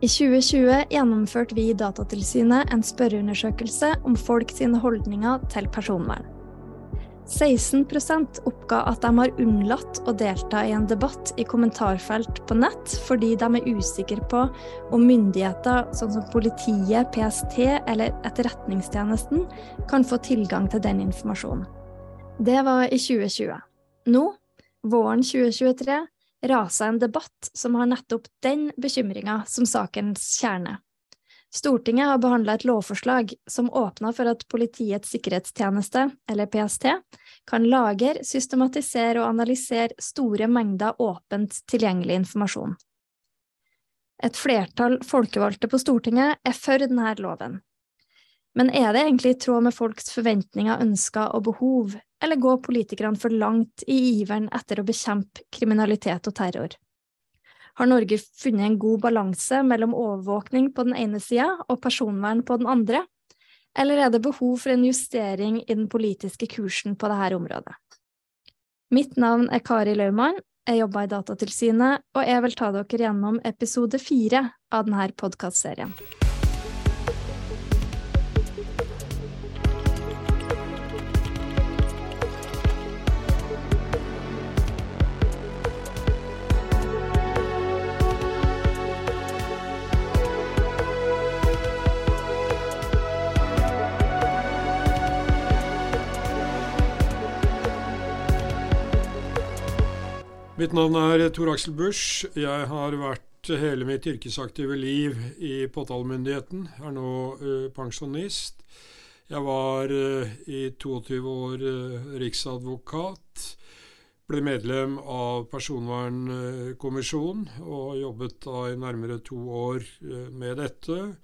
I 2020 gjennomførte vi i Datatilsynet en spørreundersøkelse om folk sine holdninger til personvern. 16% oppga at de har unnlatt å delta i en debatt i kommentarfelt på nett fordi de er usikre på om myndigheter sånn som politiet, PST eller Etterretningstjenesten kan få tilgang til den informasjonen. Det var i 2020. Nå, våren 2023, rasa en debatt som har nettopp den bekymringa som sakens kjerne. Stortinget har behandla et lovforslag som åpner for at Politiets sikkerhetstjeneste, eller PST, kan lagre, systematisere og analysere store mengder åpent tilgjengelig informasjon. Et flertall folkevalgte på Stortinget er for denne loven. Men er det egentlig i tråd med folks forventninger, ønsker og behov, eller går politikerne for langt i iveren etter å bekjempe kriminalitet og terror? Har Norge funnet en god balanse mellom overvåkning på den ene sida og personvern på den andre, eller er det behov for en justering i den politiske kursen på dette området? Mitt navn er Kari Laumann, jeg jobber i Datatilsynet, og jeg vil ta dere gjennom episode fire av denne podkastserien. Mitt navn er Tor Aksel Busch. Jeg har vært hele mitt yrkesaktive liv i påtalemyndigheten. Er nå uh, pensjonist. Jeg var uh, i 22 år uh, riksadvokat. Ble medlem av Personvernkommisjonen og jobbet da i nærmere to år med dette.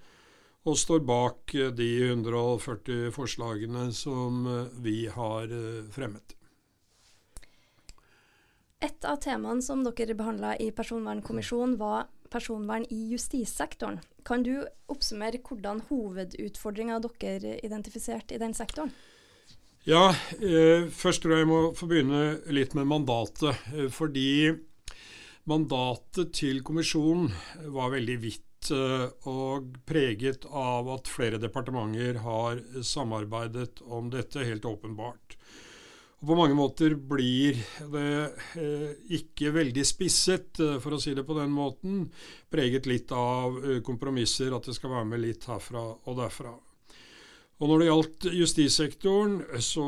Og står bak de 140 forslagene som vi har fremmet. Et av temaene som dere behandla i Personvernkommisjonen, var personvern i justissektoren. Kan du oppsummere hvordan hovedutfordringa dere identifiserte i den sektoren? Ja, eh, først tror jeg jeg må få begynne litt med mandatet. Eh, fordi mandatet til kommisjonen var veldig vidt eh, og preget av at flere departementer har samarbeidet om dette, helt åpenbart. Og På mange måter blir det eh, ikke veldig spisset, eh, for å si det på den måten. Preget litt av eh, kompromisser, at det skal være med litt herfra og derfra. Og Når det gjaldt justissektoren, så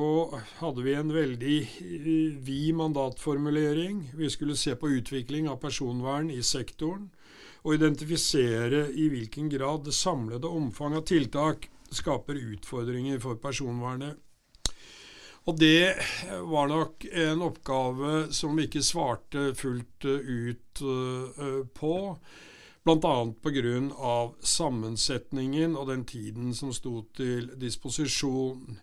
hadde vi en veldig eh, vid mandatformulering. Vi skulle se på utvikling av personvern i sektoren, og identifisere i hvilken grad det samlede omfang av tiltak skaper utfordringer for personvernet og det var nok en oppgave som vi ikke svarte fullt ut uh, på. Bl.a. pga. sammensetningen og den tiden som sto til disposisjon.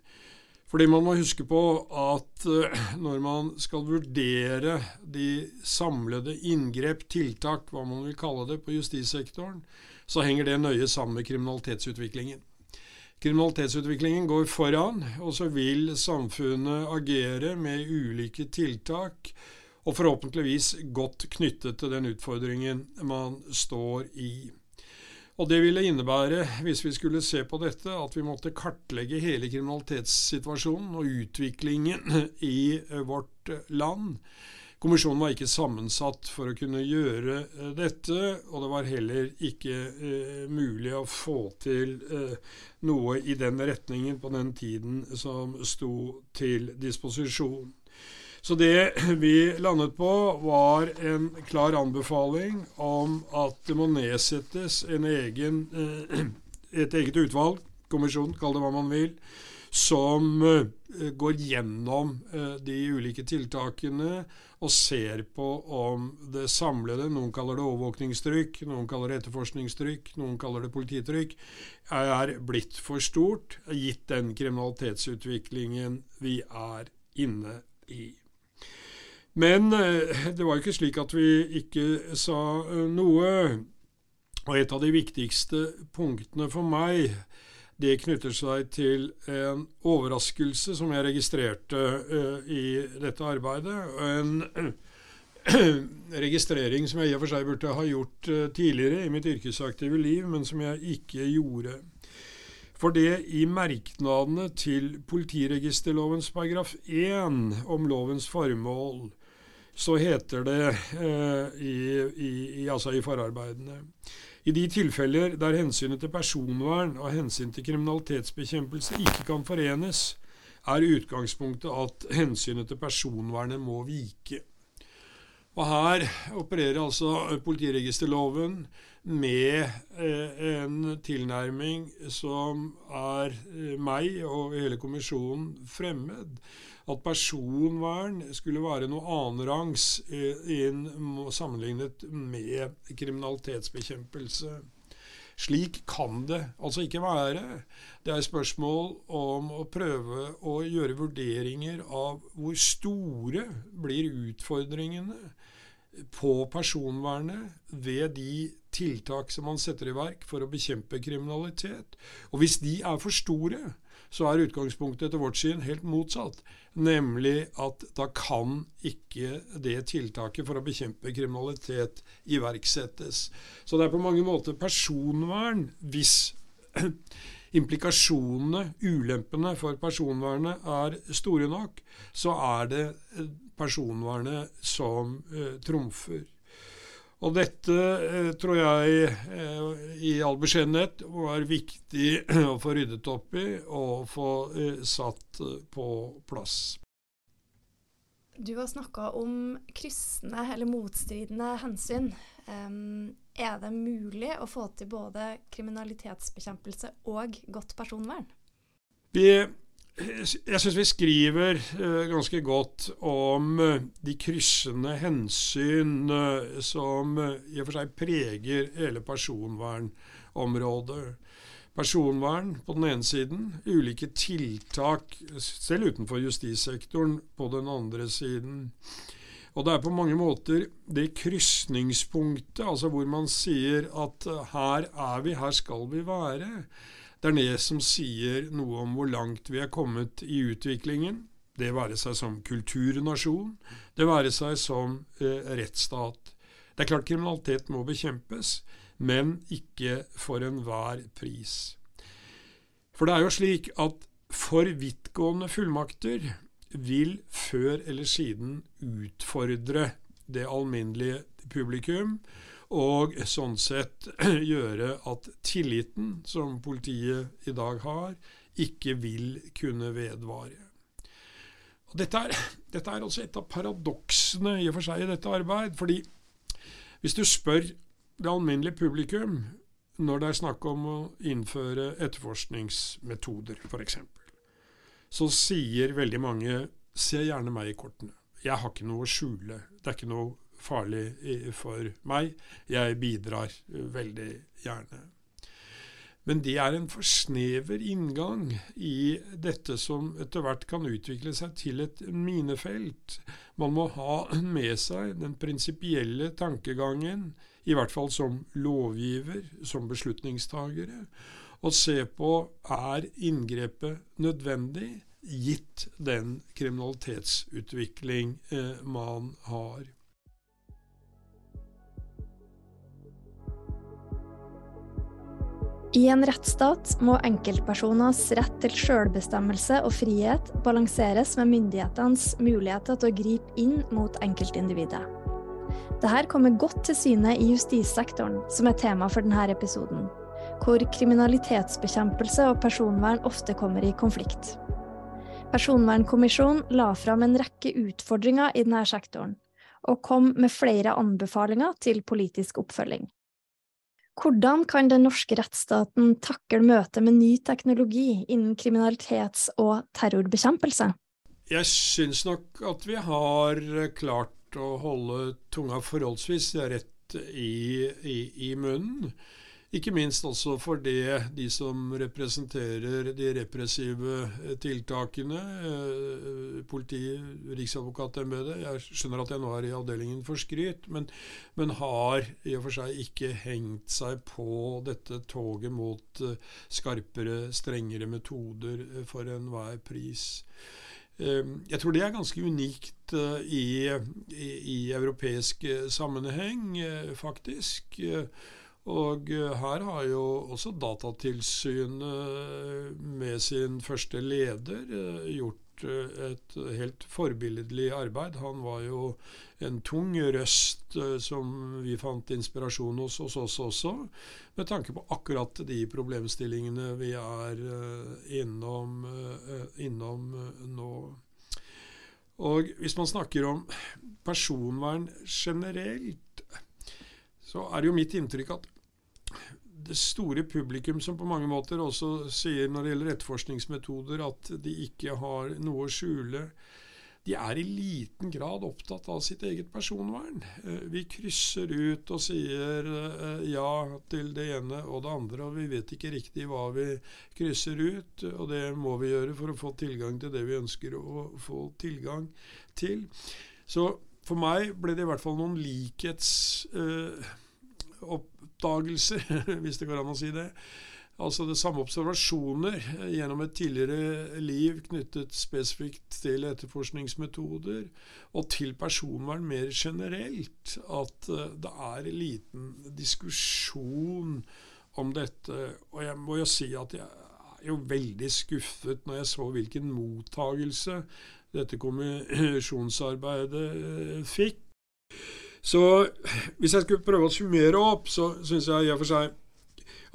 Fordi man må huske på at uh, når man skal vurdere de samlede inngrep, tiltak, hva man vil kalle det, på justissektoren, så henger det nøye sammen med kriminalitetsutviklingen. Kriminalitetsutviklingen går foran, og så vil samfunnet agere med ulike tiltak, og forhåpentligvis godt knyttet til den utfordringen man står i. Og Det ville innebære, hvis vi skulle se på dette, at vi måtte kartlegge hele kriminalitetssituasjonen og utviklingen i vårt land. Kommisjonen var ikke sammensatt for å kunne gjøre eh, dette, og det var heller ikke eh, mulig å få til eh, noe i den retningen på den tiden som sto til disposisjon. Så det vi landet på, var en klar anbefaling om at det må nedsettes en egen, eh, et eget utvalg, kommisjon, kall det hva man vil, som eh, går gjennom eh, de ulike tiltakene og ser på om det samlede, noen kaller det overvåkningstrykk, noen kaller det etterforskningstrykk, noen kaller det polititrykk, er blitt for stort, gitt den kriminalitetsutviklingen vi er inne i. Men eh, det var jo ikke slik at vi ikke sa noe. Og et av de viktigste punktene for meg det knytter seg til en overraskelse som jeg registrerte uh, i dette arbeidet. En, registrering som jeg i og for seg burde ha gjort uh, tidligere i mitt yrkesaktive liv, men som jeg ikke gjorde. For det i merknadene til politiregisterlovens paragraf 1 om lovens formål, så heter det uh, i, i, i, altså i forarbeidene i de tilfeller der hensynet til personvern og hensyn til kriminalitetsbekjempelse ikke kan forenes, er utgangspunktet at hensynet til personvernet må vike. Og Her opererer altså politiregisterloven med eh, en tilnærming som er eh, meg og hele kommisjonen fremmed. At personvern skulle være noe annenrangs eh, sammenlignet med kriminalitetsbekjempelse. Slik kan det altså ikke være. Det er spørsmål om å prøve å gjøre vurderinger av hvor store blir utfordringene på personvernet ved de tiltak som man setter i verk for å bekjempe kriminalitet. Og hvis de er for store, så er utgangspunktet etter vårt syn helt motsatt. Nemlig at da kan ikke det tiltaket for å bekjempe kriminalitet iverksettes. Så det er på mange måter personvern hvis implikasjonene, ulempene for personvernet, er store nok, så er det personvernet som eh, trumfer. Og dette eh, tror jeg eh, i all beskjedenhet var viktig å få ryddet opp i og få eh, satt eh, på plass. Du har snakka om kryssende eller motstridende hensyn. Um, er det mulig å få til både kriminalitetsbekjempelse og godt personvern? Vi jeg syns vi skriver uh, ganske godt om uh, de kryssende hensyn uh, som i og for seg preger hele personvernområdet. Personvern på den ene siden, ulike tiltak selv utenfor justissektoren på den andre siden. Og det er på mange måter det krysningspunktet, altså hvor man sier at her er vi, her skal vi være det er det som sier noe om hvor langt vi er kommet i utviklingen. Det være seg som kulturnasjon, det være seg som eh, rettsstat. Det er klart kriminalitet må bekjempes, men ikke for enhver pris. For det er jo slik at for vidtgående fullmakter vil før eller siden utfordre det alminnelige publikum, og sånn sett gjøre at tilliten som politiet i dag har, ikke vil kunne vedvare. Og dette, er, dette er også et av paradoksene i og for seg i dette arbeid. fordi hvis du spør det alminnelige publikum når det er snakk om å innføre etterforskningsmetoder, f.eks., så sier veldig mange se gjerne meg i kortene. Jeg har ikke noe å skjule. Det er ikke noe farlig for meg. Jeg bidrar veldig gjerne. Men det er en for snever inngang i dette som etter hvert kan utvikle seg til et minefelt. Man må ha med seg den prinsipielle tankegangen, i hvert fall som lovgiver, som beslutningstagere, og se på er inngrepet nødvendig, gitt den kriminalitetsutvikling eh, man har. I en rettsstat må enkeltpersoners rett til selvbestemmelse og frihet balanseres med myndighetenes muligheter til å gripe inn mot enkeltindividet. Dette kommer godt til syne i justissektoren, som er tema for denne episoden, hvor kriminalitetsbekjempelse og personvern ofte kommer i konflikt. Personvernkommisjonen la fram en rekke utfordringer i denne sektoren, og kom med flere anbefalinger til politisk oppfølging. Hvordan kan den norske rettsstaten takle møtet med ny teknologi innen kriminalitets- og terrorbekjempelse? Jeg syns nok at vi har klart å holde tunga forholdsvis rett i, i, i munnen. Ikke minst også fordi de som representerer de repressive eh, tiltakene, eh, politi, Riksadvokatembetet Jeg skjønner at jeg nå er i avdelingen for skryt, men, men, har i og for seg ikke hengt seg på dette toget mot eh, skarpere, strengere metoder for enhver pris. Jeg tror det er ganske unikt i, i, i europeisk sammenheng, faktisk. Og her har jo også Datatilsynet med sin første leder gjort et helt forbilledlig arbeid. Han var jo en tung røst som vi fant inspirasjon hos hos oss også, med tanke på akkurat de problemstillingene vi er innom, innom nå. Og hvis man snakker om personvern generelt, så er det jo mitt inntrykk at det store publikum som på mange måter også sier når det gjelder etterforskningsmetoder at de ikke har noe å skjule, de er i liten grad opptatt av sitt eget personvern. Eh, vi krysser ut og sier eh, ja til det ene og det andre, og vi vet ikke riktig hva vi krysser ut. Og det må vi gjøre for å få tilgang til det vi ønsker å få tilgang til. Så for meg ble det i hvert fall noen likhets... Uh, oppdagelser, hvis det går an å si det. Altså det samme observasjoner gjennom et tidligere liv knyttet spesifikt til etterforskningsmetoder, og til personvern mer generelt. At uh, det er liten diskusjon om dette. Og jeg må jo si at jeg er jo veldig skuffet når jeg så hvilken mottagelse dette kommisjonsarbeidet uh, fikk. Så hvis jeg skulle prøve å summere opp, så syns jeg i og for seg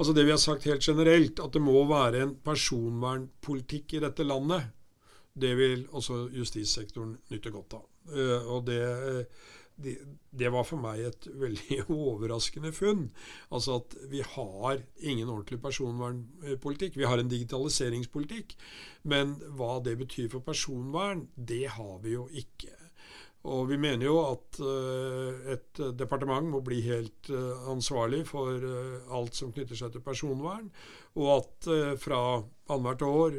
Altså det vi har sagt helt generelt, at det må være en personvernpolitikk i dette landet. Det vil også justissektoren nytte godt av. Uh, og det, det, det, var for meg et veldig overraskende funn. Altså at vi har ingen ordentlig personvernpolitikk. Vi har en digitaliseringspolitikk. Men hva det betyr for personvern, det har vi jo ikke. Og vi mener jo at uh, et departement må bli helt uh, ansvarlig for uh, alt som knytter seg til personvern, og at fra annethvert år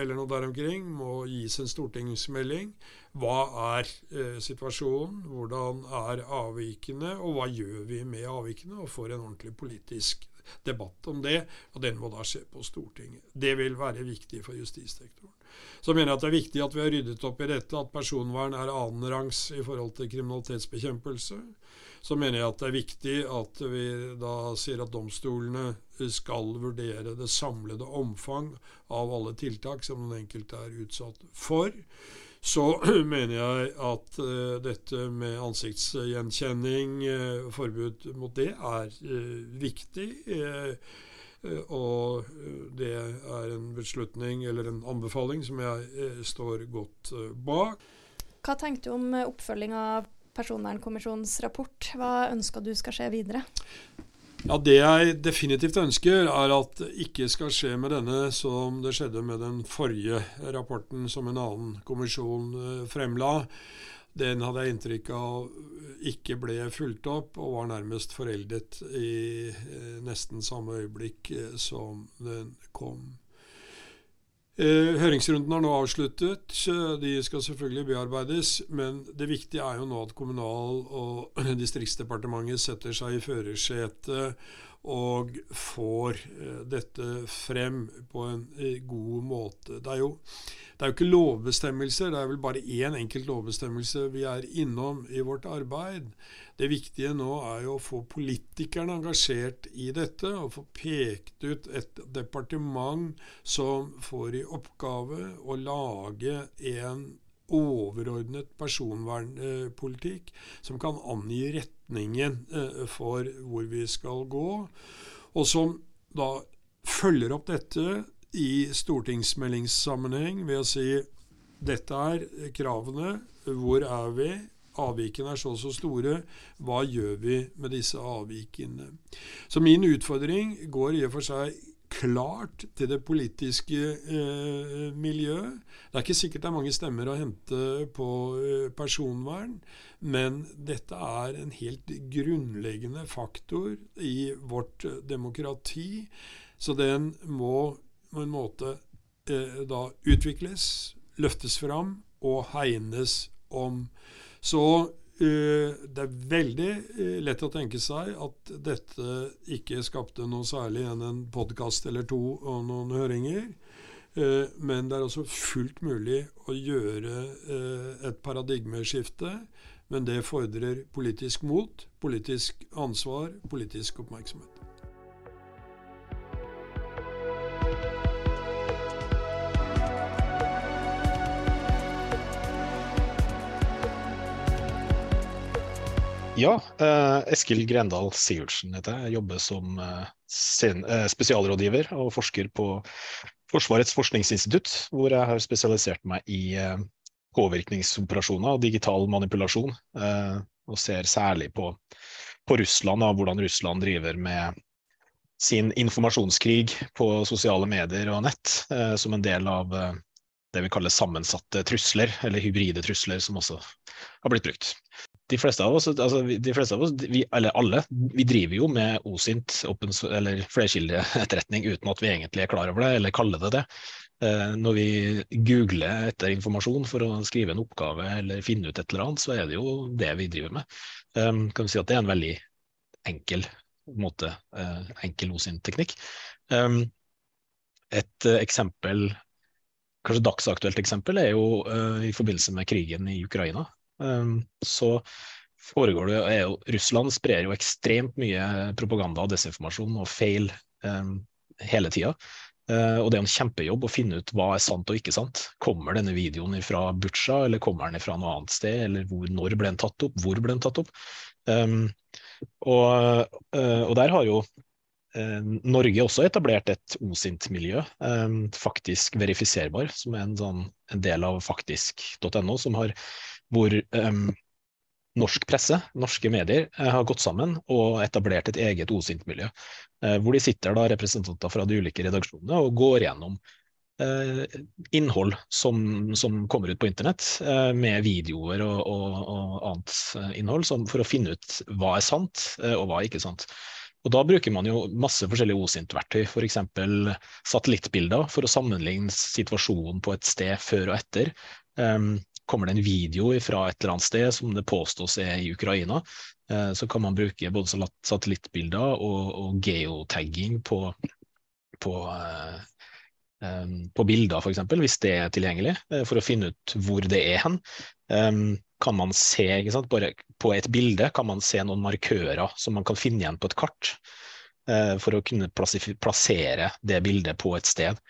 eller noe der omkring må gis en stortingsmelding. Hva er situasjonen, hvordan er avvikene, og hva gjør vi med avvikene? Og får en ordentlig politisk debatt om det, og den må da skje på Stortinget. Det vil være viktig for justissektoren. Så mener jeg at det er viktig at vi har ryddet opp i dette, at personvern er annenrangs i forhold til kriminalitetsbekjempelse. Så mener jeg at det er viktig at vi da sier at domstolene skal vurdere det samlede omfang av alle tiltak som den enkelte er utsatt for. Så mener jeg at uh, dette med ansiktsgjenkjenning, uh, forbud mot det, er uh, viktig. Eh, og eh, det er en beslutning eller en anbefaling som jeg eh, står godt bak. Hva tenkte du om oppfølging av Personvernkommisjonens rapport? Hva ønsker du skal skje videre? Ja, Det jeg definitivt ønsker, er at det ikke skal skje med denne som det skjedde med den forrige rapporten som en annen kommisjon fremla. Den hadde jeg inntrykk av ikke ble fulgt opp, og var nærmest foreldet i eh, nesten samme øyeblikk eh, som den kom. Eh, høringsrunden er nå avsluttet. De skal selvfølgelig bearbeides. Men det viktige er jo nå at Kommunal- og distriktsdepartementet setter seg i førersetet og får dette frem på en god måte. Det er jo det er jo ikke lovbestemmelser, det er vel bare én enkelt lovbestemmelse vi er innom i vårt arbeid. Det viktige nå er jo å få politikerne engasjert i dette, og få pekt ut et departement som får i oppgave å lage en overordnet personvernpolitikk som kan angi retningen eh, for hvor vi skal gå, og som da følger opp dette i stortingsmeldingssammenheng ved å si dette er kravene, hvor er vi, avvikene er så og så store, hva gjør vi med disse avvikene? Så min utfordring går i og for seg klart til det politiske eh, miljøet. Det er ikke sikkert det er mange stemmer å hente på eh, personvern, men dette er en helt grunnleggende faktor i vårt demokrati. Så den må på en måte eh, da utvikles, løftes fram og hegnes om. Så det er veldig eh, lett å tenke seg at dette ikke skapte noe særlig enn en podkast eller to og noen høringer. Eh, men det er også fullt mulig å gjøre eh, et paradigmeskifte. Men det fordrer politisk mot, politisk ansvar, politisk oppmerksomhet. Ja, eh, Eskil Grendal Sivertsen heter jeg. Jobber som eh, eh, spesialrådgiver og forsker på Forsvarets forskningsinstitutt, hvor jeg har spesialisert meg i påvirkningsoperasjoner og digital manipulasjon. Og ser særlig på, på Russland og hvordan Russland driver med sin informasjonskrig på sosiale medier og nett, som en del av det vi kaller sammensatte trusler, eller hybride trusler, som også har blitt brukt de fleste av oss, altså de fleste av oss vi, eller alle, vi driver jo med OSINT, open, eller flerkildeetterretning, uten at vi egentlig er klar over det, eller kaller det det. Eh, når vi googler etter informasjon for å skrive en oppgave eller finne ut et eller annet, så er det jo det vi driver med. Um, kan vi si at det er en veldig enkel måte, uh, enkel OSINT-teknikk. Et eksempel, kanskje dagsaktuelt eksempel, er jo i forbindelse med krigen i Ukraina. Ehm, så foregår det er jo, Russland sprer jo ekstremt mye propaganda og desinformasjon og feil um, hele tida. Uh, og det er en kjempejobb å finne ut hva er sant og ikke sant. Kommer denne videoen fra Butsja, eller kommer den fra noe annet sted? Eller hvor, når ble den tatt opp? Hvor ble den tatt opp? Um, og, uh, og, der har jo uh, Norge også etablert et OSINT-miljø, um, faktisk verifiserbar, som er en, sånn, en del av faktisk.no, som har hvor um, norsk presse, norske medier, eh, har gått sammen og etablert et eget OSINT-miljø. Eh, hvor de sitter da representanter fra de ulike redaksjonene og går gjennom eh, innhold som, som, kommer ut på internett, eh, med videoer og, og, og annet eh, innhold, som, for å finne ut hva er sant eh, og hva er ikke sant. Og Da bruker man jo masse forskjellige OSINT-verktøy, f.eks. satellittbilder for å sammenligne situasjonen på et sted før og etter. Um, kommer det en video fra et eller annet sted som det påstås er i Ukraina, eh, så kan man bruke både satellittbilder og, og geotagging på, på, eh, eh, på bilder, f.eks., hvis det er tilgjengelig, for å finne ut hvor det er hen. Kan man se, Bare på et bilde kan man se noen markører som man kan finne igjen på et kart, for å kunne plassere det bildet på et sted.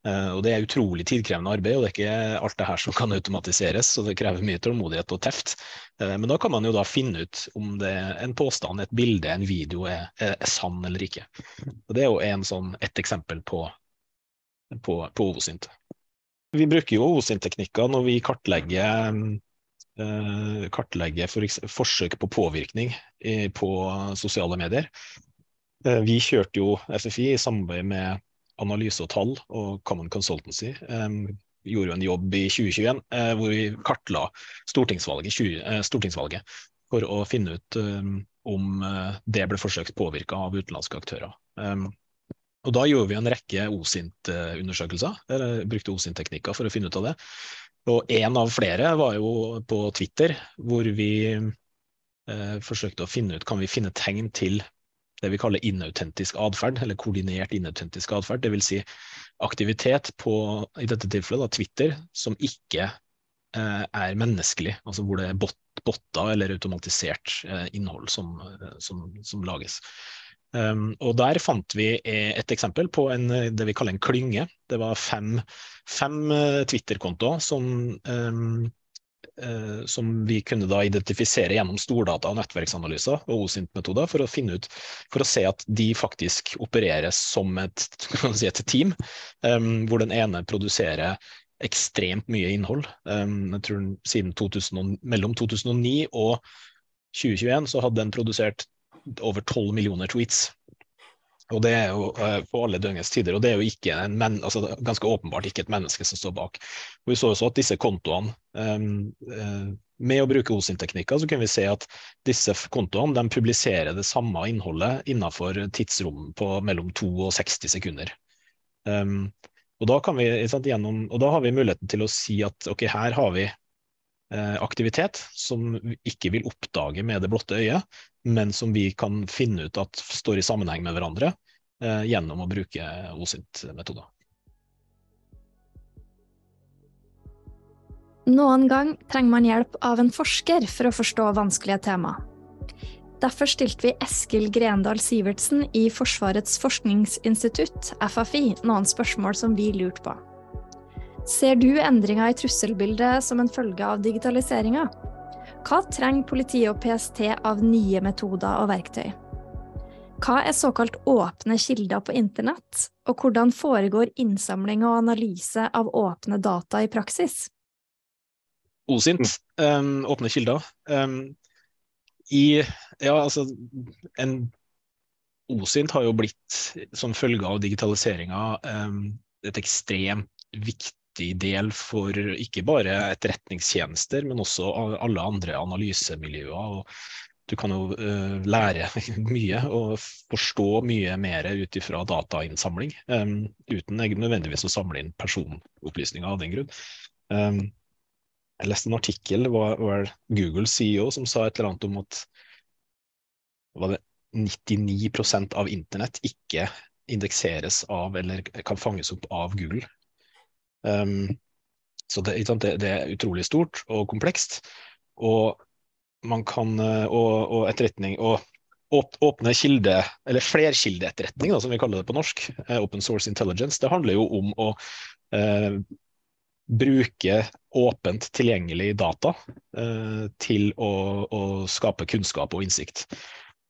Uh, og Det er utrolig tidkrevende arbeid, og det er ikke alt det her som kan automatiseres. så Det krever mye tålmodighet og teft. Uh, men da kan man jo da finne ut om det er en påstand, et bilde, en video er, er, sann eller ikke. Og Det er jo en sånn, et eksempel på, på, på OSINT. Vi bruker jo OSINT-teknikker når vi kartlegger, uh, kartlegger for, forsøk på påvirkning på sosiale medier. Vi kjørte jo FFI i samarbeid med analyse og tall og Common Consultancy gjorde jo en jobb i 2021 uh, hvor vi kartla stortingsvalget, 20, uh, stortingsvalget, for å finne ut om uh, det ble forsøkt påvirka av utenlandske aktører. Og Da gjorde vi en rekke OSINT-undersøkelser, brukte OSINT-teknikker for å finne ut av det. Og En av flere var jo på Twitter, hvor vi forsøkte å finne ut kan vi finne tegn til det vi kaller inautentisk atferd, eller koordinert inautentisk atferd. Dvs. Si aktivitet på, i dette tilfellet, da, Twitter, som ikke eh, er menneskelig. Altså hvor det er bot, botter eller automatisert eh, innhold som, eh, som, som lages. Um, og Der fant vi eh, et eksempel på en, det vi kaller en klynge. Det var fem, fem uh, Twitter-kontoer som um, Eh, som vi kunne da identifisere gjennom stordata og nettverksanalyser og OSINT-metoder for å finne ut, for å se at de faktisk opereres som et, si, et team, um, hvor den ene produserer ekstremt mye innhold. Um, jeg tror siden 2000, Mellom 2009 og 2021 så hadde den produsert over 12 millioner tweets. Og det er jo uh, på alle døgnets tider, og det er jo ikke en men, altså, ganske åpenbart ikke et menneske som står bak. Og vi så også at disse kontoene, um, uh, med å bruke OSINT-teknikker, så kunne vi se at disse kontoene de publiserer det samme innholdet innenfor tidsrom på mellom 2 og 60 sekunder. Um, og, da vi, sant, gjennom, og da har vi muligheten til å si at ok, her har vi uh, aktivitet som vi ikke vil oppdage med det blotte øyet, men som vi kan finne ut at står i sammenheng med hverandre eh, gjennom å bruke OSINT-metoder. Noen gang trenger man hjelp av en forsker for å forstå vanskelige tema. Derfor stilte vi Eskil Grendal Sivertsen i Forsvarets forskningsinstitutt, FFI, noen spørsmål som vi lurte på. Ser du endringer i trusselbildet som en følge av digitaliseringa? Hva trenger politiet og PST av nye metoder og verktøy? Hva er såkalt åpne kilder på internett, og hvordan foregår innsamling og analyse av åpne data i praksis? OSINT, um, åpne kilder. Um, i Ja, altså en OSINT har jo blitt, som følge av digitaliseringa, um, et ekstremt viktig del for ikke bare etterretningstjenester, men også alle andre analysemiljøer. og du kan jo uh, lære mye og forstå mye mer ut ifra datainnsamling, um, uten nødvendigvis å samle inn personopplysninger av den grunn. Um, jeg leste en artikkel, var Google CEO som sa et eller annet om at var det 99% av internett ikke indekseres av eller kan fanges opp av Google. Um, så det, det, det, er utrolig stort og komplekst. Og man kan eh, og, og etterretning og åpne kilde, eller flerkildeetterretning, som vi kaller det på norsk, eh, open source intelligence, det handler jo om å eh, bruke åpent tilgjengelig data eh, til å, å, skape kunnskap og innsikt.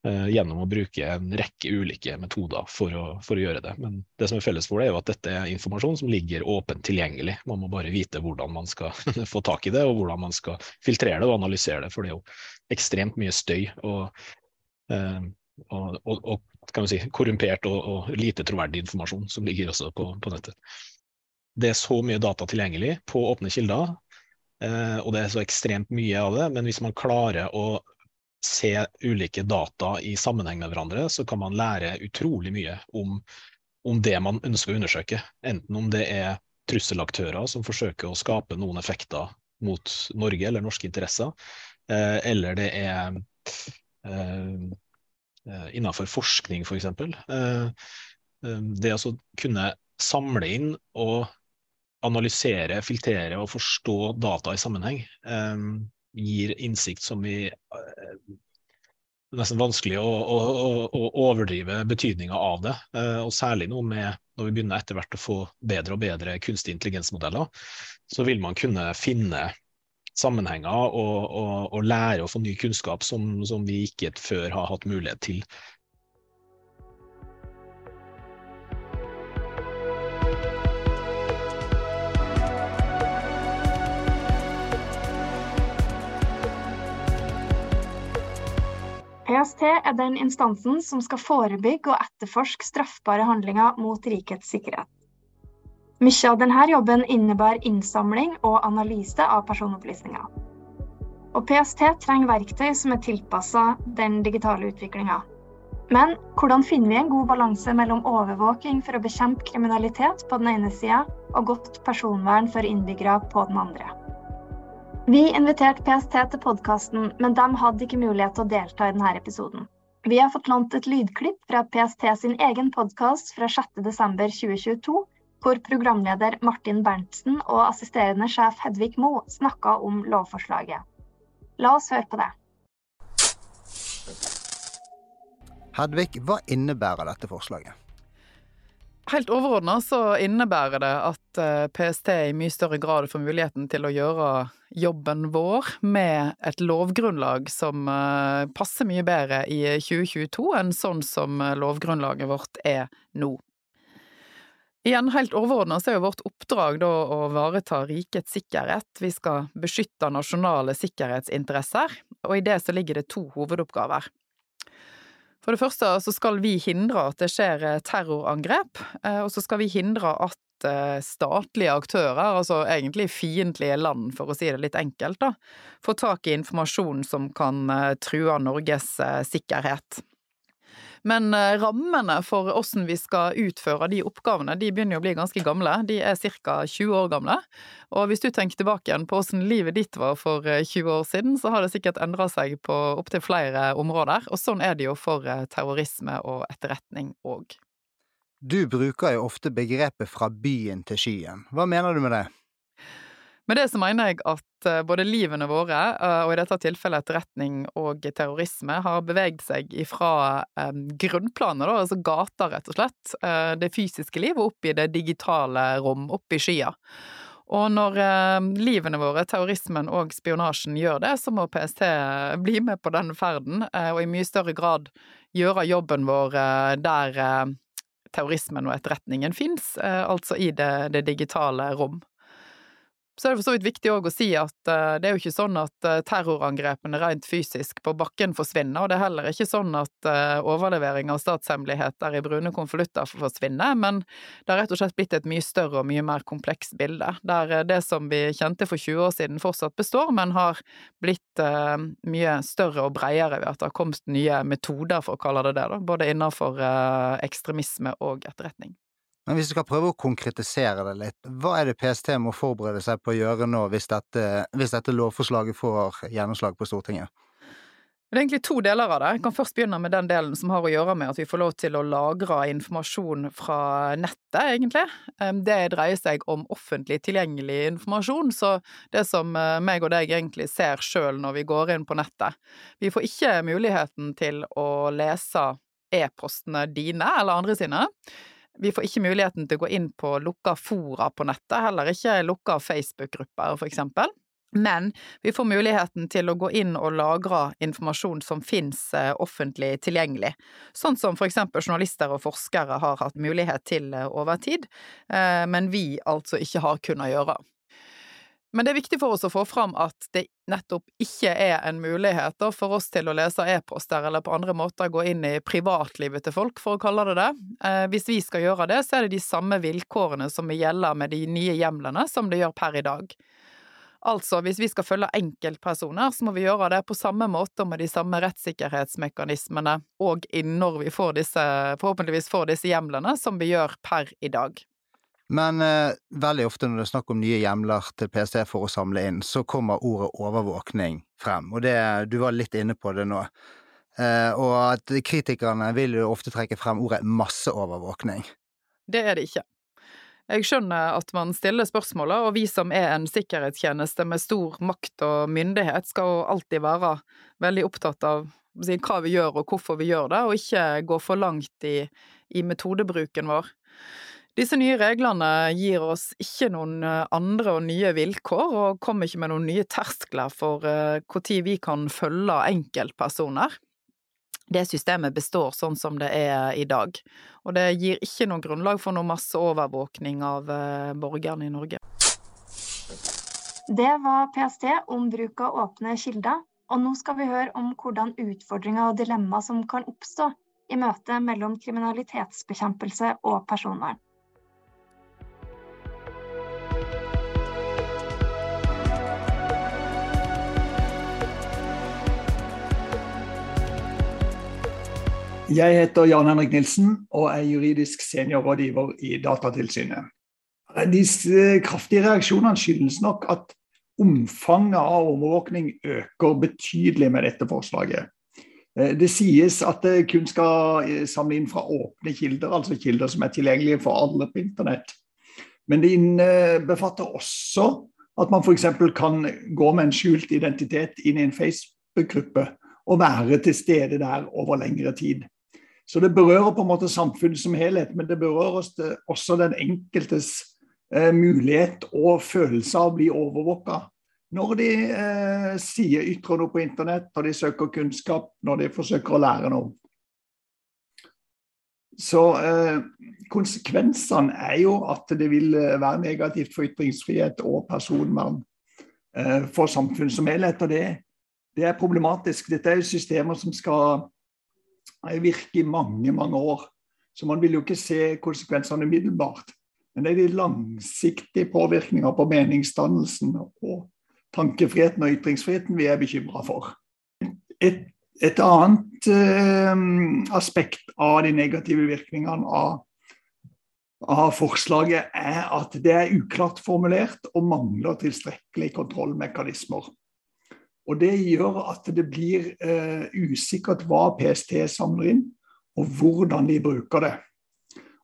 Eh, gjennom å bruke en rekke ulike metoder for å, for å, gjøre det. Men det som er felles for det, er jo at dette er informasjon som ligger åpent tilgjengelig. Man må bare vite hvordan man skal få tak i det, og hvordan man skal filtrere det og analysere det. For det er jo ekstremt mye støy og, eh, og, og si, korrumpert og, lite troverdig informasjon som ligger også på, på, nettet. Det er så mye data tilgjengelig på åpne kilder, eh, og det er så ekstremt mye av det. Men hvis man klarer å se ulike data i sammenheng med hverandre, så kan man lære utrolig mye om, om det man ønsker å undersøke. Enten om det er trusselaktører som forsøker å skape noen effekter mot Norge eller norske interesser, eh, eller det er eh, eh innenfor forskning, f.eks. For eh, det å kunne samle inn og analysere, filtrere og forstå data i sammenheng. Gir innsikt som vi eh, nesten vanskelig å, å, å overdrive betydninga av det. Eh, og særlig nå med, når vi begynner etter hvert å få bedre og bedre kunstig intelligensmodeller, så vil man kunne finne sammenhenger og, og, og lære å få ny kunnskap som, som vi ikke før har hatt mulighet til. PST er den instansen som skal forebygge og etterforske straffbare handlinger mot rikets sikkerhet. Mye av denne jobben innebærer innsamling og analyse av personopplysninger. Og PST trenger verktøy som er tilpassa den digitale utviklinga. Men hvordan finner vi en god balanse mellom overvåking for å bekjempe kriminalitet på den ene sida, og godt personvern for innbyggere på den andre? Vi inviterte PST til podkasten, men de hadde ikke mulighet til å delta i denne episoden. Vi har fått lånt et lydklipp fra PST sin egen podkast fra 6.12.2022, hvor programleder Martin Berntsen og assisterende sjef Hedvig Mo snakka om lovforslaget. La oss høre på det. Hedvig, hva innebærer dette forslaget? Helt overordna så innebærer det at eh, PST i mye større grad får muligheten til å gjøre jobben vår med et lovgrunnlag som eh, passer mye bedre i 2022 enn sånn som eh, lovgrunnlaget vårt er nå. Igjen, helt overordna så er jo vårt oppdrag da å vareta rikets sikkerhet. Vi skal beskytte nasjonale sikkerhetsinteresser, og i det så ligger det to hovedoppgaver. For det første så skal vi hindre at det skjer eh, terrorangrep, eh, og så skal vi hindre at eh, statlige aktører, altså egentlig fiendtlige land, for å si det litt enkelt, da, får tak i informasjon som kan true Norges sikkerhet. Men eh, rammene for hvordan vi skal utføre de oppgavene, de begynner jo å bli ganske gamle. De er ca. 20 år gamle. Og hvis du tenker tilbake igjen på hvordan livet ditt var for 20 eh, år siden, så har det sikkert endra seg på opptil flere områder. Og sånn er det jo for eh, terrorisme og etterretning òg. Du bruker jo ofte begrepet fra byen til skyen. Hva mener du med det? Med det så mener jeg at eh, både livene våre, eh, og i dette tilfellet etterretning og terrorisme, har beveget seg ifra um, grunnplanet, da, altså gata rett og slett, det fysiske liv, og opp i det digitale rom, opp i skya. Og når eh, livene våre, terrorismen og spionasjen gjør det, så må PST bli med på den ferden, eh, og i mye større grad gjøre jobben vår eh, der terrorismen og etterretningen fins, altså i det, det digitale rom. Så er det for så vidt viktig å si at uh, det er jo ikke sånn at uh, terrorangrepene rent fysisk på bakken forsvinner, og det er heller ikke sånn at uh, overlevering av statshemmeligheter i brune konvolutter forsvinner, men det har rett og slett blitt et mye større og mye mer komplekst bilde, der det som vi kjente for 20 år siden fortsatt består, men har blitt mye større og bredere ved at det har kommet nye metoder, for å kalle det det, da, både innenfor ekstremisme og etterretning. Men hvis du skal prøve å konkretisere det litt, hva er det PST må forberede seg på å gjøre nå hvis dette, hvis dette lovforslaget får gjennomslag på Stortinget? Det er egentlig to deler av det. Jeg kan først begynne med den delen som har å gjøre med at vi får lov til å lagre informasjon fra nettet, egentlig. Det dreier seg om offentlig tilgjengelig informasjon, så det som eh, meg og deg egentlig ser sjøl når vi går inn på nettet. Vi får ikke muligheten til å lese e-postene dine eller andre sine. Vi får ikke muligheten til å gå inn på lukka fora på nettet, heller ikke lukka Facebook-grupper, for eksempel. Men vi får muligheten til å gå inn og lagre informasjon som finnes eh, offentlig tilgjengelig, sånn som for eksempel journalister og forskere har hatt mulighet til eh, over tid, eh, men vi altså ikke har kunnet gjøre. Men det er viktig for oss å få fram at det nettopp ikke er en mulighet for oss til å lese e-poster eller på andre måter gå inn i privatlivet til folk, for å kalle det det. Eh, hvis vi skal gjøre det, så er det de samme vilkårene som gjelder med de nye hjemlene, som det gjør per i dag. Altså, hvis vi skal følge enkeltpersoner, så må vi gjøre det på samme måte med de samme rettssikkerhetsmekanismene og når vi får disse, forhåpentligvis får disse hjemlene, som vi gjør per i dag. Men eh, veldig ofte når det er snakk om nye hjemler til PST for å samle inn, så kommer ordet overvåkning frem, og det, du var litt inne på det nå. Eh, og at kritikerne vil jo ofte trekke frem ordet masseovervåkning. Det er det ikke. Jeg skjønner at man stiller spørsmålet, og vi som er en sikkerhetstjeneste med stor makt og myndighet, skal jo alltid være veldig opptatt av hva vi gjør og hvorfor vi gjør det, og ikke gå for langt i, i metodebruken vår. Disse nye reglene gir oss ikke noen eh, andre og nye vilkår, og kommer ikke med noen nye terskler for når eh, vi kan følge enkeltpersoner. Det systemet består sånn som det er i dag, og det gir ikke noe grunnlag for noe masseovervåkning av eh, borgerne i Norge. Det var PST om bruk av åpne kilder, og nå skal vi høre om hvordan utfordringer og dilemmaer som kan oppstå i møte mellom kriminalitetsbekjempelse og personvern. Jeg heter Jan Henrik Nilsen og er juridisk seniorrådgiver i Datatilsynet. Disse kraftige reaksjonene skyldes nok at omfanget av overvåkning øker betydelig med dette forslaget. Eh, det sies at det kun skal eh, samle inn fra åpne kilder, altså kilder som er tilgjengelige for alle på internett. Men det innbefatter også at man f.eks. kan gå med en skjult identitet inn i en Facebook-gruppe og være til stede der over lengre tid. Så det berører på en måte samfunnet som helhet, men det berører også den enkeltes eh, mulighet og følelse av å bli overvåka. Når de eh, sier ytrer noe på internett, når de søker kunnskap, når de forsøker å lære noe. Så eh, konsekvensene er jo at det vil eh, være negativt for ytringsfrihet og personvern eh, for samfunnet som helhet. Og det, det er problematisk. Dette er jo systemer som skal virke i mange, mange år. Så man vil jo ikke se konsekvensene umiddelbart. Men det er de langsiktige påvirkninger på meningsdannelsen og tankefriheten og ytringsfriheten vi er bekymra for. Et, et annet eh, aspekt av de negative virkningene av, av, forslaget er at det er uklart formulert og mangler tilstrekkelige kontrollmekanismer. Og Det gjør at det blir eh, usikkert hva PST samler inn, og hvordan de bruker det.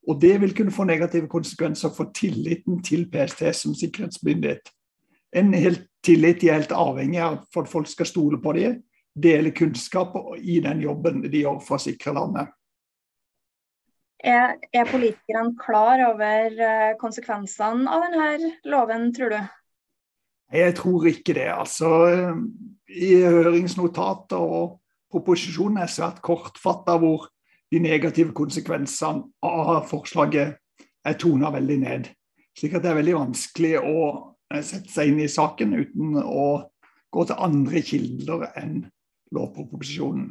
Og Det vil kunne få negative konsekvenser for tilliten til PST som sikkerhetsmyndighet. en helt tillit de er helt avhengig av for at folk skal stole på dem, dele kunnskap i den jobben de gjør for å sikre landet. Er, er politikerne klar over eh, konsekvensene av denne loven, tror du? Jeg tror ikke det. altså. I høringsnotatet og proposisjonen er svært kortfatta hvor de negative konsekvensene av forslaget er tona veldig ned. Slik at det er veldig vanskelig å eh, sette seg inn i saken uten å gå til andre kilder enn lovproposisjonen.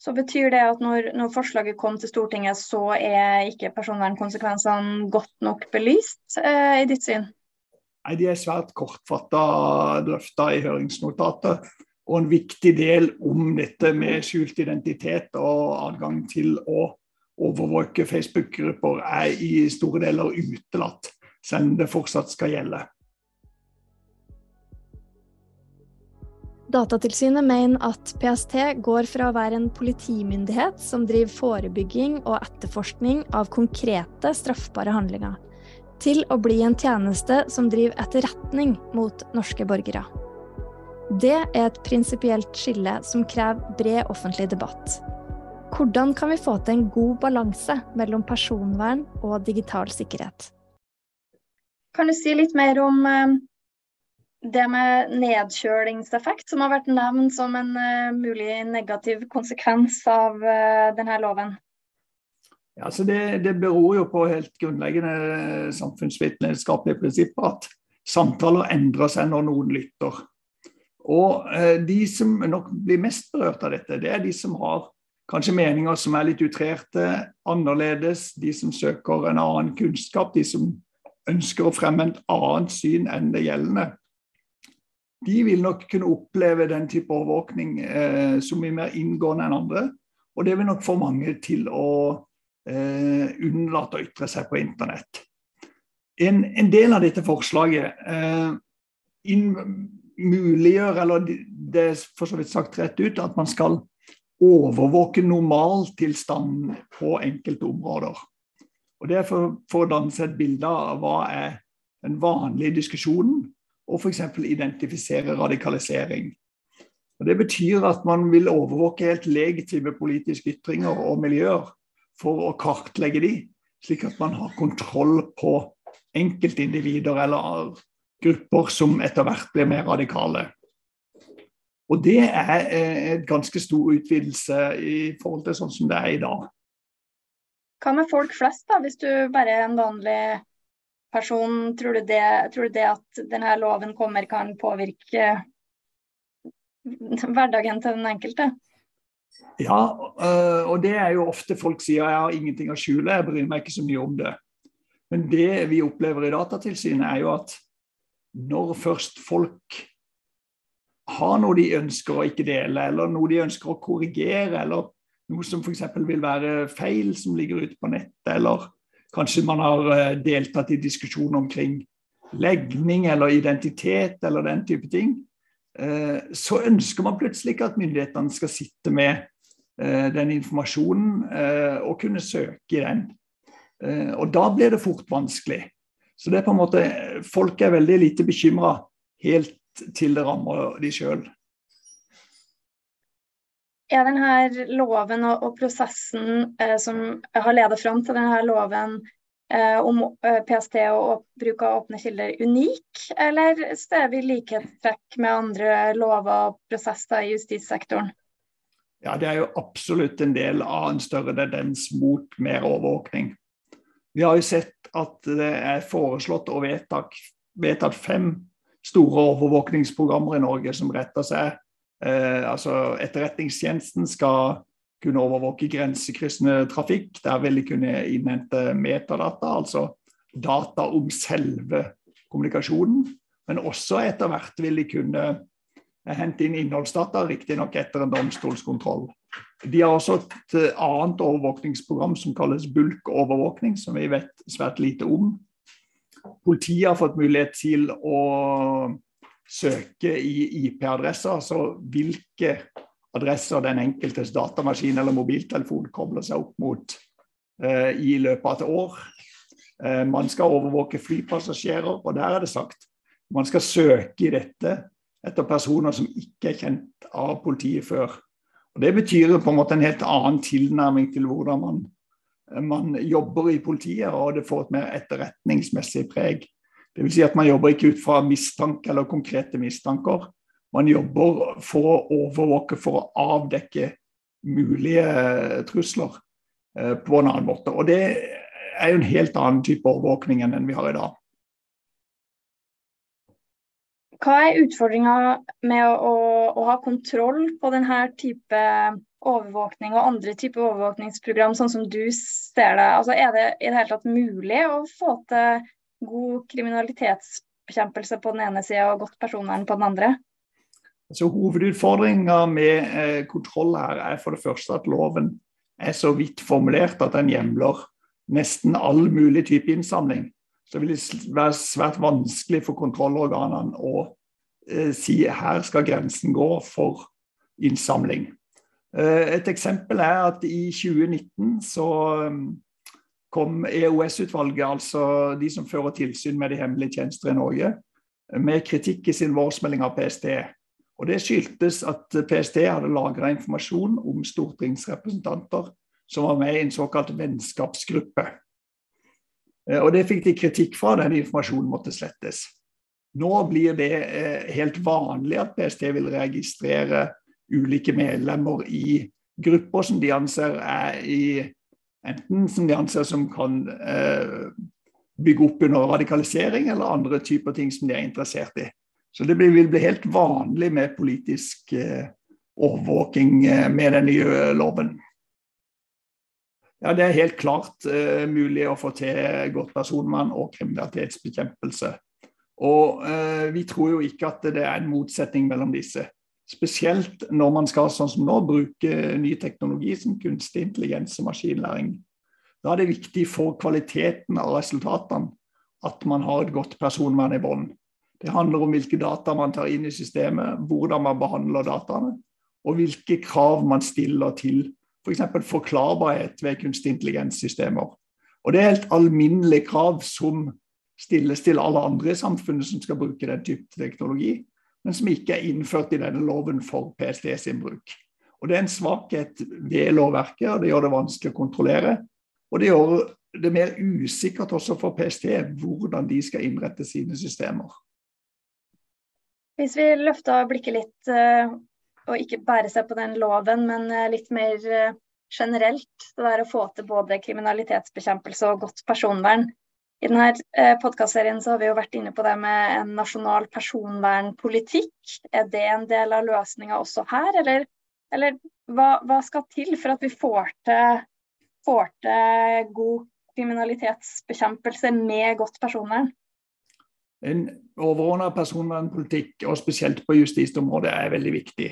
Så betyr det at når, når, forslaget kom til Stortinget, så er ikke personvernkonsekvensene godt nok belyst eh, i ditt syn? Nei, De er svært kortfatta drøfta i høringsnotatet. Og en viktig del om dette med skjult identitet og adgang til å overvåke Facebook-grupper er i store deler utelatt, selv om det fortsatt skal gjelde. Datatilsynet mener at PST går fra å være en politimyndighet som driver forebygging og etterforskning av konkrete straffbare handlinger, til å bli en tjeneste som driver etterretning mot norske borgere. Det er et prinsipielt skille som krever bred offentlig debatt. Hvordan kan vi få til en god balanse mellom personvern og digital sikkerhet? Kan du si litt mer om eh, det med nedkjølingseffekt, som har vært nevnt som en uh, mulig negativ konsekvens av uh, denne loven? Ja, altså det, det, beror jo på helt grunnleggende samfunnsvitenskapelige prinsipper at samtaler endrer seg når noen lytter. Og eh, De som nok blir mest berørt av dette, det er de som har kanskje meninger som er litt utrerte, annerledes, de som søker en annen kunnskap, de som ønsker å fremme et annet syn enn det gjeldende de vil nok kunne oppleve den type overvåkning eh, som er mer inngående enn andre. Og det vil nok få mange til å eh, unnlate å ytre seg på internett. En, en del av dette forslaget eh, muliggjør, eller det er for så vidt sagt rett ut, at man skal overvåke normaltilstanden på enkelte områder. Og Det er for, for å danne seg et bilde av hva er den vanlige diskusjonen og f.eks. identifisere radikalisering. Og Det betyr at man vil overvåke helt legitime politiske ytringer og miljøer for å kartlegge de, slik at man har kontroll på enkeltindivider eller grupper som etter hvert blir mer radikale. Og Det er en ganske stor utvidelse i forhold til sånn som det er i dag. Hva med folk flest, da, hvis du bare er en vanlig person, tror du det, tror du det at denne loven kommer kan påvirke hverdagen til den enkelte? Ja, øh, og det er jo ofte folk sier jeg har ingenting å skjule, jeg bryr meg ikke så mye om det. Men det vi opplever i Datatilsynet er jo at når først folk har noe de ønsker å ikke dele, eller noe de ønsker å korrigere, eller noe som f.eks. vil være feil som ligger ute på nettet, eller Kanskje man har eh, deltatt i diskusjon omkring legning eller identitet eller den type ting. Eh, så ønsker man plutselig ikke at myndighetene skal sitte med eh, den informasjonen og kunne søke i den. Og da blir det fort vanskelig. Så det er på en måte, Folk er veldig lite bekymra helt til det rammer de sjøl. Er denne loven og, prosessen eh, som har ledet fram til denne loven eh, om eh, PST og bruk av åpne kilder unik, eller ser vi likhetstrekk med andre lover og prosesser i justissektoren? Ja, Det er jo absolutt en del av en større tendens mot mer overvåkning. Vi har jo sett at det er foreslått og vedtatt, vedtatt fem store overvåkningsprogrammer i Norge som retter seg Eh, altså Etterretningstjenesten skal kunne overvåke grensekryssende trafikk. Der vil de kunne innhente metadata, altså data om selve kommunikasjonen. Men også etter hvert vil de kunne hente inn innholdsdata, riktignok etter en domstolskontroll. De har også et eh, annet overvåkningsprogram som kalles bulkovervåkning, som vi vet svært lite om. Politiet har fått mulighet til å søke i IP-adresser, altså hvilke adresser den enkeltes datamaskin eller mobiltelefon kobler seg opp mot eh, i løpet av et år. Eh, man skal overvåke flypassasjerer, og der er det sagt Man skal søke i dette etter personer som ikke er kjent av politiet før. Og Det betyr på en måte en helt annen tilnærming til hvordan man, man jobber i politiet, og det får et mer etterretningsmessig preg. Vil si at Man jobber ikke ut fra mistanke eller konkrete mistanker. Man jobber for å overvåke, for å avdekke mulige trusler eh, på en annen måte. Og Det er jo en helt annen type overvåkning enn den vi har i dag. Hva er utfordringa med å, å, å, ha kontroll på denne type overvåkning og andre typer overvåkningsprogram, sånn som du ser det? Altså, er det i det hele tatt mulig å få til god kriminalitetsbekjempelse på den ene sida og godt personvern på den andre? Altså, Hovedutfordringa med eh, kontroll her er for det første at loven er så vidt formulert at den hjemler nesten all mulig type innsamling så vil det være svært vanskelig for kontrollorganene å eh, si her skal grensen gå for innsamling. Eh, et eksempel er at i 2019 så kom EOS-utvalget, altså de som fører tilsyn med de hemmelige tjenester i Norge, med kritikk i sin vårsmelding av PST. Og Det skyldtes at PST hadde lagra informasjon om stortingsrepresentanter som var med i en såkalt vennskapsgruppe. Eh, og det fikk de kritikk fra, den informasjonen måtte slettes. Nå blir det eh, helt vanlig at PST vil registrere ulike medlemmer i grupper som de anser er i Enten som de anser som kan eh, bygge opp under radikalisering, eller andre typer ting som de er interessert i. Så det vil bli helt vanlig med politisk overvåking med den nye loven. Ja, Det er helt klart uh, mulig å få til godt personvern og kriminalitetsbekjempelse. Og uh, Vi tror jo ikke at det er en motsetning mellom disse. Spesielt når man skal sånn som nå, bruke ny teknologi som kunstig intelligens og maskinlæring. Da er det viktig for kvaliteten av resultatene at man har et godt personvern i bånn. Det handler om hvilke data man tar inn i systemet, hvordan man behandler dataene, og hvilke krav man stiller til F.eks. For forklarbarhet ved kunstig intelligenssystemer. Og Det er helt alminnelige krav som stilles til alle andre i samfunnet som skal bruke den type teknologi, men som ikke er innført i denne loven for PST sin bruk. Og Det er en svakhet ved lovverket, og det gjør det vanskelig å kontrollere. Og det gjør det mer usikkert også for PST hvordan de skal innrette sine systemer. Hvis vi løfter blikket litt eh, og ikke bare seg på den loven, men eh, litt mer eh, generelt. Det der å få til både kriminalitetsbekjempelse og godt personvern. I denne podkastserien har vi jo vært inne på det med en nasjonal personvernpolitikk. Er det en del av løsninga også her, eller, eller hva, hva, skal til for at vi får til, får til god kriminalitetsbekjempelse med godt personvern? En overordna personvernpolitikk, og spesielt på justisområdet, er veldig viktig.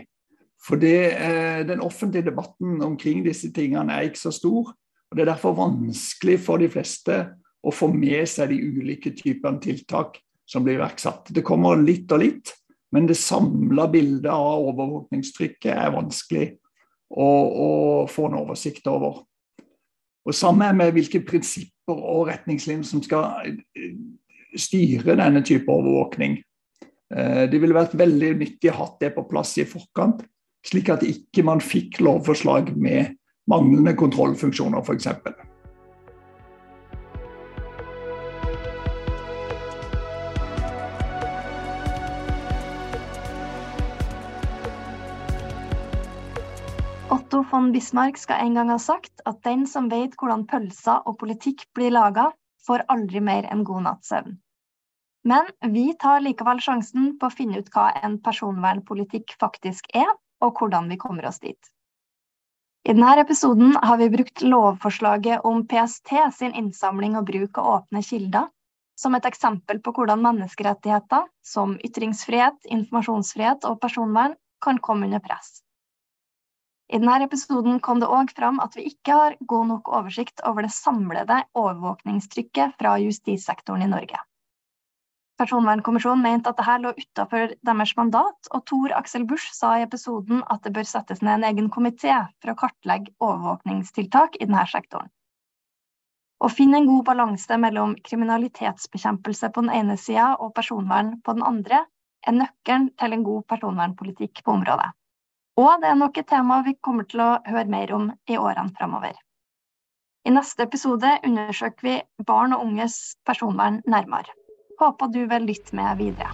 For eh, Den offentlige debatten omkring disse tingene er ikke så stor. og Det er derfor vanskelig for de fleste å få med seg de ulike typene tiltak som blir iverksatt. Det kommer litt og litt, men det samla bildet av overvåkningstrykket er vanskelig å, å, få en oversikt over. Og Samme med hvilke prinsipper og retningslinjer som skal styre denne type overvåkning. Eh, det ville vært veldig nyttig å ha det på plass i forkant, slik at ikke man fikk lovforslag med manglende kontrollfunksjoner, f.eks. Otto von Bismarck skal en gang ha sagt at den som vet hvordan pølser og politikk blir laga, får aldri mer enn god natts søvn. Men vi tar likevel sjansen på å finne ut hva en personvernpolitikk faktisk er, og hvordan vi kommer oss dit. I denne episoden har vi brukt lovforslaget om PST sin innsamling og bruk av åpne kilder som et eksempel på hvordan menneskerettigheter som ytringsfrihet, informasjonsfrihet og personvern kan komme under press. I denne episoden kom det òg fram at vi ikke har god nok oversikt over det samlede overvåkningstrykket fra justissektoren i Norge. Personvernkommisjonen mente at dette lå utenfor deres mandat, og Tor Aksel Busch sa i episoden at det bør settes ned en egen komité for å kartlegge overvåkningstiltak i denne sektoren. Å finne en god balanse mellom kriminalitetsbekjempelse på den ene sida og personvern på den andre, er nøkkelen til en god personvernpolitikk på området. Og det er nok et tema vi kommer til å høre mer om i årene framover. I neste episode undersøker vi barn og unges personvern nærmere. Håper du vil lytte med videre.